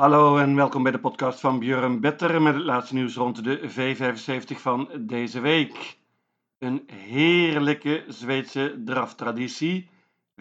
Hallo en welkom bij de podcast van Björn Better met het laatste nieuws rond de V75 van deze week. Een heerlijke Zweedse draftraditie.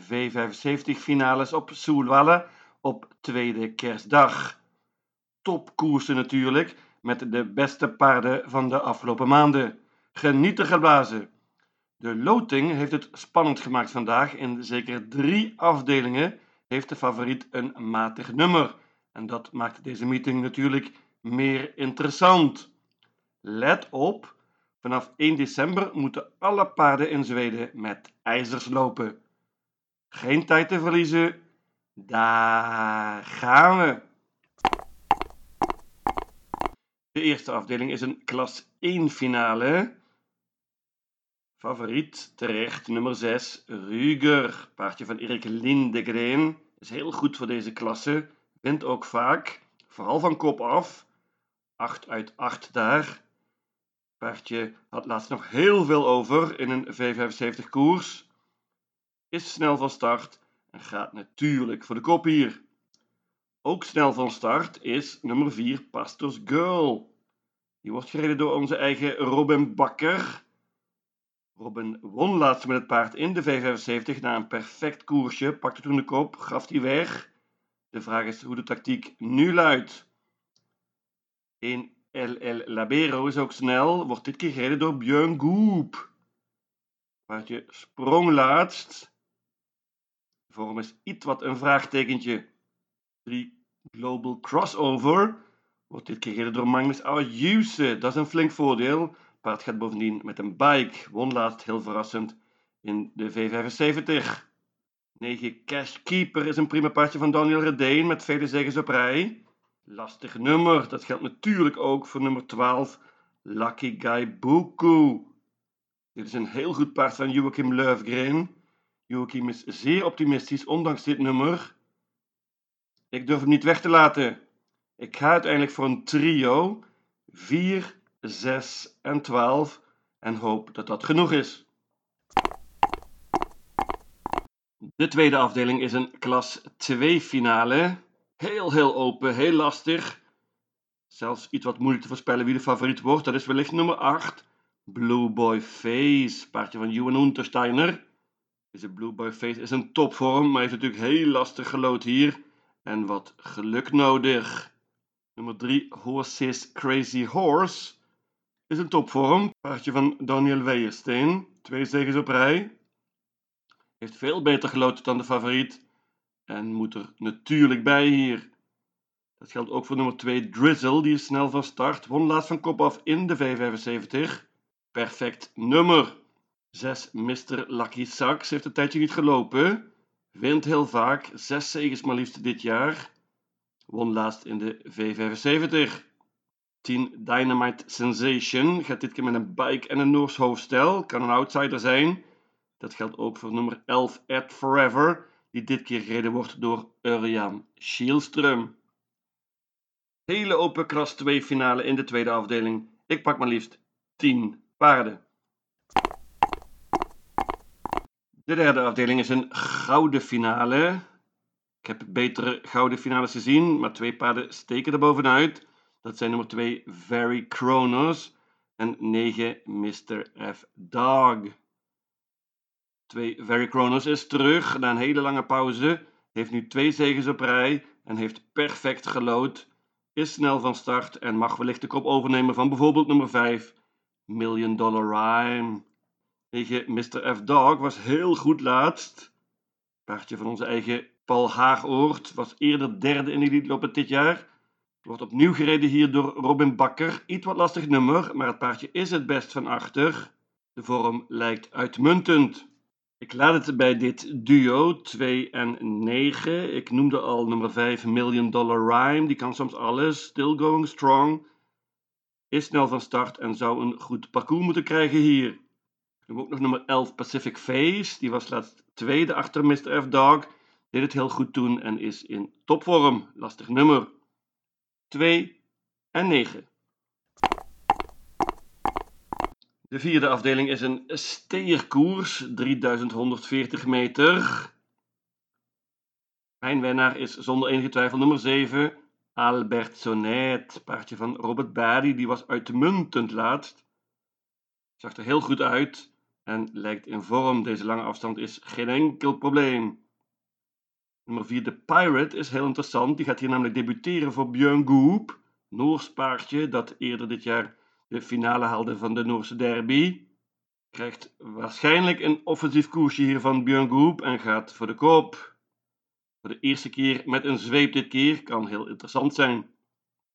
V75 finales op Soelwalla op tweede kerstdag. Topkoersen natuurlijk, met de beste paarden van de afgelopen maanden. Genieten geblazen. De loting heeft het spannend gemaakt vandaag. In zeker drie afdelingen heeft de favoriet een matig nummer. En dat maakt deze meeting natuurlijk meer interessant. Let op, vanaf 1 december moeten alle paarden in Zweden met ijzers lopen. Geen tijd te verliezen. Daar gaan we. De eerste afdeling is een klas 1 finale. Favoriet terecht nummer 6, Ruger. Paardje van Erik Lindegren. Is heel goed voor deze klasse. Wint ook vaak. Vooral van kop af. 8 uit 8 daar. Paardje had laatst nog heel veel over in een V75 koers. Is snel van start en gaat natuurlijk voor de kop hier. Ook snel van start is nummer 4 Pastors Girl. Die wordt gereden door onze eigen Robin Bakker. Robin won laatst met het paard in de V75 na een perfect koersje, pakte toen de kop, gaf die weg. De vraag is hoe de tactiek nu luidt. In LL Labero is ook snel, wordt dit keer gereden door Björn Goop. Paardje sprong laatst. Vorm is iets wat een vraagtekentje. 3 Global Crossover wordt dit keer gereden door Magnus Ayuse. Dat is een flink voordeel. Paard gaat bovendien met een bike. Won laatst heel verrassend in de V75. 9 Cash Keeper is een prima paardje van Daniel Redeen met vele zegens op rij. Lastig nummer, dat geldt natuurlijk ook voor nummer 12 Lucky Guy Buku. Dit is een heel goed paard van Joachim Löfgren. Joachim is zeer optimistisch, ondanks dit nummer. Ik durf hem niet weg te laten. Ik ga uiteindelijk voor een trio. 4, 6 en 12 en hoop dat dat genoeg is. De tweede afdeling is een klas 2 finale. Heel, heel open, heel lastig. Zelfs iets wat moeilijk te voorspellen wie de favoriet wordt. Dat is wellicht nummer 8. Blue Boy Face, paardje van Johan Untersteiner. Deze Blue Boy Face is een topvorm, maar heeft natuurlijk heel lastig gelood hier. En wat geluk nodig. Nummer 3, Horses Crazy Horse. Is een topvorm. Paardje van Daniel Weijersteen. Twee zegens op rij. Heeft veel beter geloten dan de favoriet. En moet er natuurlijk bij hier. Dat geldt ook voor nummer 2 Drizzle. Die is snel van start. Won laatst van kop af in de V75. Perfect nummer. 6 Mr. Lucky Sax heeft een tijdje niet gelopen. Wint heel vaak. 6 zegens maar liefst dit jaar. Won laatst in de V75. 10 Dynamite Sensation gaat dit keer met een bike en een Noors hoofdstel. Kan een outsider zijn. Dat geldt ook voor nummer 11 Ed Forever, die dit keer gereden wordt door Urian Schielström. Hele open kras 2 finale in de tweede afdeling. Ik pak maar liefst 10 paarden. De derde afdeling is een gouden finale. Ik heb betere gouden finales gezien, maar twee paarden steken er bovenuit. Dat zijn nummer 2 Very Kronos en 9 Mr. F. Dog. 2 Very Kronos is terug na een hele lange pauze. Heeft nu twee zegens op rij en heeft perfect gelood. Is snel van start en mag wellicht de kop overnemen van bijvoorbeeld nummer 5 Million Dollar Rhyme. Tegen Mr. F. Dog was heel goed laatst. Paardje van onze eigen Paul Haagoort was eerder derde in de lopen dit jaar. Wordt opnieuw gereden hier door Robin Bakker. Iets wat lastig nummer, maar het paardje is het best van achter. De vorm lijkt uitmuntend. Ik laat het bij dit duo 2 en 9. Ik noemde al nummer 5 Million Dollar Rhyme. Die kan soms alles. Still going strong. Is snel van start en zou een goed parcours moeten krijgen hier. Ik noem ook nog nummer 11 Pacific Face. Die was laatst tweede achter Mr. F. Dog. Deed het heel goed toen en is in topvorm. Lastig nummer. 2 en 9. De vierde afdeling is een steerkoers, 3140 meter. Mijn winnaar is zonder enige twijfel nummer 7, Albert Sonnet, paardje van Robert Badi, die was uitmuntend laatst. Zag er heel goed uit en lijkt in vorm. Deze lange afstand is geen enkel probleem. Nummer 4, de Pirate, is heel interessant. Die gaat hier namelijk debuteren voor Björn Goop, Noors paardje dat eerder dit jaar de finale haalde van de Noorse derby. Krijgt waarschijnlijk een offensief koersje hier van Björn Goop en gaat voor de koop. Voor de eerste keer met een zweep dit keer kan heel interessant zijn.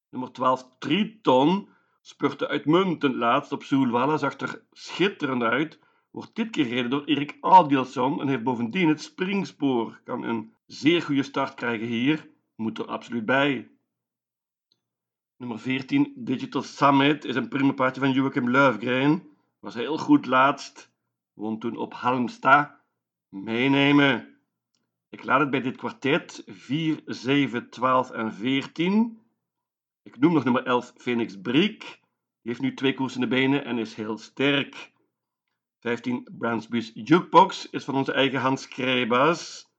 Nummer 12 Triton spurte uitmuntend laatst op Soelwalla, zag er schitterend uit. Wordt dit keer gereden door Erik Adielson en heeft bovendien het springspoor. Kan een zeer goede start krijgen hier, moet er absoluut bij. Nummer 14 Digital Summit is een prima paardje van Joachim Löfgren. Was heel goed laatst. Won toen op Halmstad. Meenemen. Ik laat het bij dit kwartet 4, 7, 12 en 14. Ik noem nog nummer 11 Phoenix Briek. Die heeft nu twee koersende benen en is heel sterk. 15 Bransby's Jukebox is van onze eigen Hans Krebas.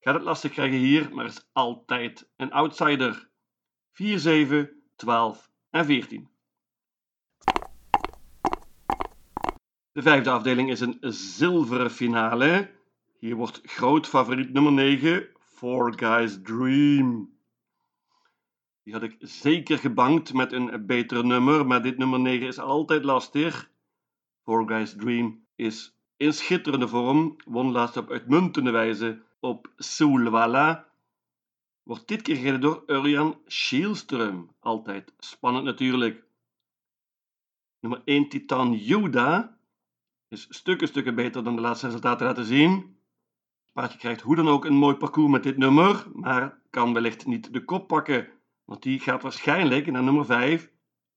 Gaat het lastig krijgen hier, maar is altijd een outsider. 4, 7, 12 en 14. De vijfde afdeling is een zilveren finale. Hier wordt groot favoriet nummer 9, Four Guys Dream. Die had ik zeker gebankt met een betere nummer, maar dit nummer 9 is altijd lastig. Four Guys Dream is in schitterende vorm, won laatst op uitmuntende wijze op Soulwalla. Wordt dit keer gereden door Urian Schielström. Altijd spannend natuurlijk. Nummer 1 Titan Juda is stukken stukken beter dan de laatste resultaten laten zien. Paardje krijgt hoe dan ook een mooi parcours met dit nummer, maar kan wellicht niet de kop pakken, want die gaat waarschijnlijk naar nummer 5,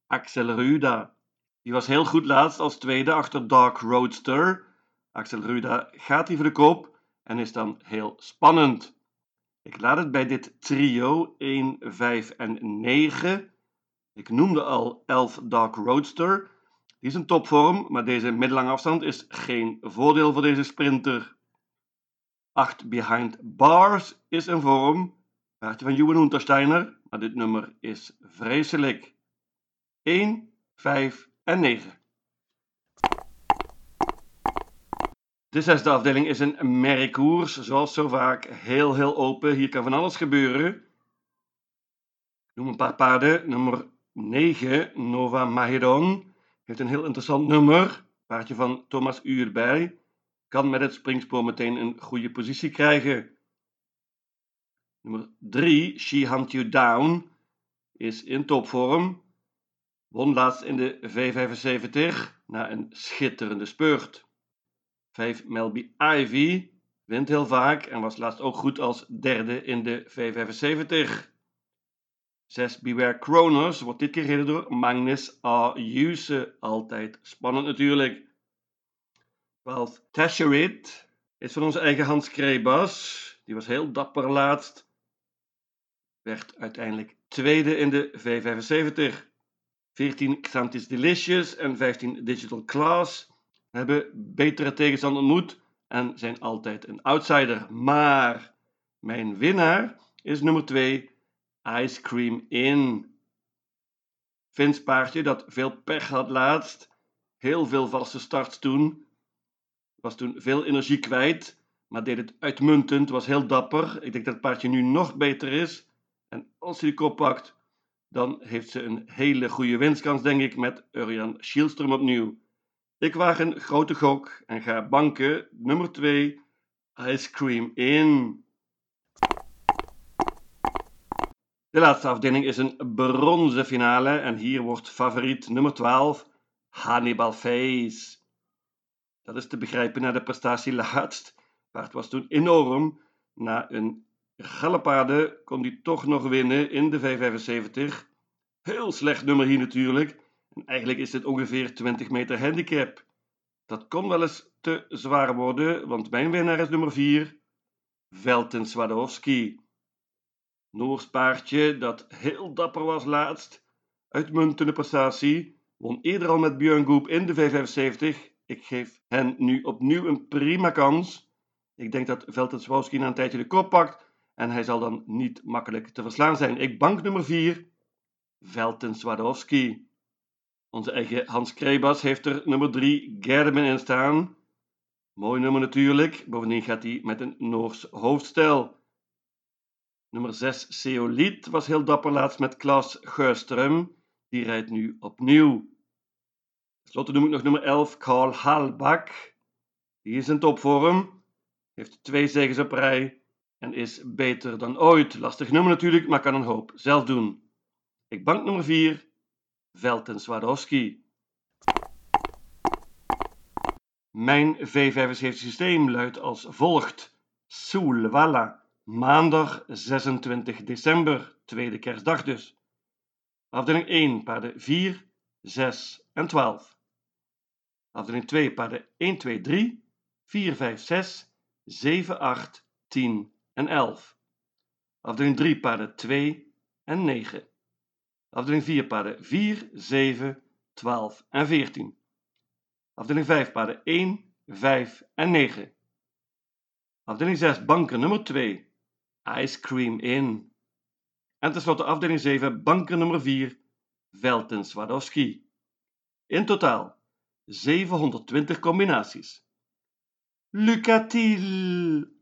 Axel Ruda. Die was heel goed laatst als tweede achter Dark Roadster. Axel Ruda gaat hier voor de kop en is dan heel spannend. Ik laat het bij dit trio 1, 5 en 9. Ik noemde al 11 Dark Roadster. Die is een topvorm, maar deze middellange afstand is geen voordeel voor deze sprinter. 8 Behind Bars is een vorm. Paardje van Johan Untersteiner, maar dit nummer is vreselijk. 1, 5 en 9. De zesde afdeling is een merkkoers, zoals zo vaak, heel heel open. Hier kan van alles gebeuren. Noem een paar paarden. Nummer 9, Nova Mahedon, heeft een heel interessant nummer. Paardje van Thomas Uurbij kan met het springspoor meteen een goede positie krijgen. Nummer 3, She Hunt You Down, is in topvorm. Won laatst in de V75 na een schitterende spurt. 5 Melby Ivy wint heel vaak en was laatst ook goed als derde in de V75. 6 Beware Kronos wordt dit keer gereden door Magnus A. Juse. Altijd spannend natuurlijk. 12 Tasherit is van onze eigen Hans Krebas. Die was heel dapper laatst. Werd uiteindelijk tweede in de V75. 14 Xantis Delicious en 15 Digital Class hebben betere tegenstander ontmoet en zijn altijd een outsider. Maar mijn winnaar is nummer 2 Ice Cream In. Vins paardje dat veel pech had laatst. Heel veel valse starts toen was toen veel energie kwijt, maar deed het uitmuntend, was heel dapper. Ik denk dat het paardje nu nog beter is. En als hij de kop pakt, dan heeft ze een hele goede winstkans, denk ik, met Urian Schielström opnieuw. Ik waag een grote gok en ga banken nummer 2, Ice Cream in. De laatste afdeling is een bronzen finale en hier wordt favoriet nummer 12, Hannibal Face. Dat is te begrijpen na de prestatie laatst. Paard was toen enorm. Na een galopade kon hij toch nog winnen in de 575. Heel slecht nummer hier natuurlijk. En eigenlijk is dit ongeveer 20 meter handicap. Dat kon wel eens te zwaar worden, want mijn winnaar is nummer 4, Velten Swadowski. Noors paardje dat heel dapper was laatst. Uitmuntende prestatie. Won eerder al met Björn Goop in de 575 ik geef hen nu opnieuw een prima kans. Ik denk dat Veltenswowski na een tijdje de kop pakt en hij zal dan niet makkelijk te verslaan zijn. Ik bank nummer 4, Velten Swarovski. Onze eigen Hans Krebas heeft er nummer 3, Gerben in staan. Mooi nummer natuurlijk, bovendien gaat hij met een Noors hoofdstel. Nummer 6, Seoliet, was heel dapper laatst met Klaas Geurström. Die rijdt nu opnieuw. Ten noem ik nog nummer 11, Karl Halbach. Die is in topvorm, heeft twee zegens op rij en is beter dan ooit. Lastig nummer natuurlijk, maar kan een hoop zelf doen. Ik bank nummer 4, Velten Swarovski. Mijn V75 systeem luidt als volgt. Soelwalla, maandag 26 december, tweede kerstdag dus. Afdeling 1, paarden 4, 6 en 12. Afdeling 2, paarden 1, 2, 3, 4, 5, 6, 7, 8, 10 en 11. Afdeling 3, paarden 2 en 9. Afdeling 4, paarden 4, 7, 12 en 14. Afdeling 5, paarden 1, 5 en 9. Afdeling 6, banken nummer 2, Ice Cream In. En tenslotte afdeling 7, banken nummer 4, Velten Swarovski. In totaal 720 combinaties. Lucatil!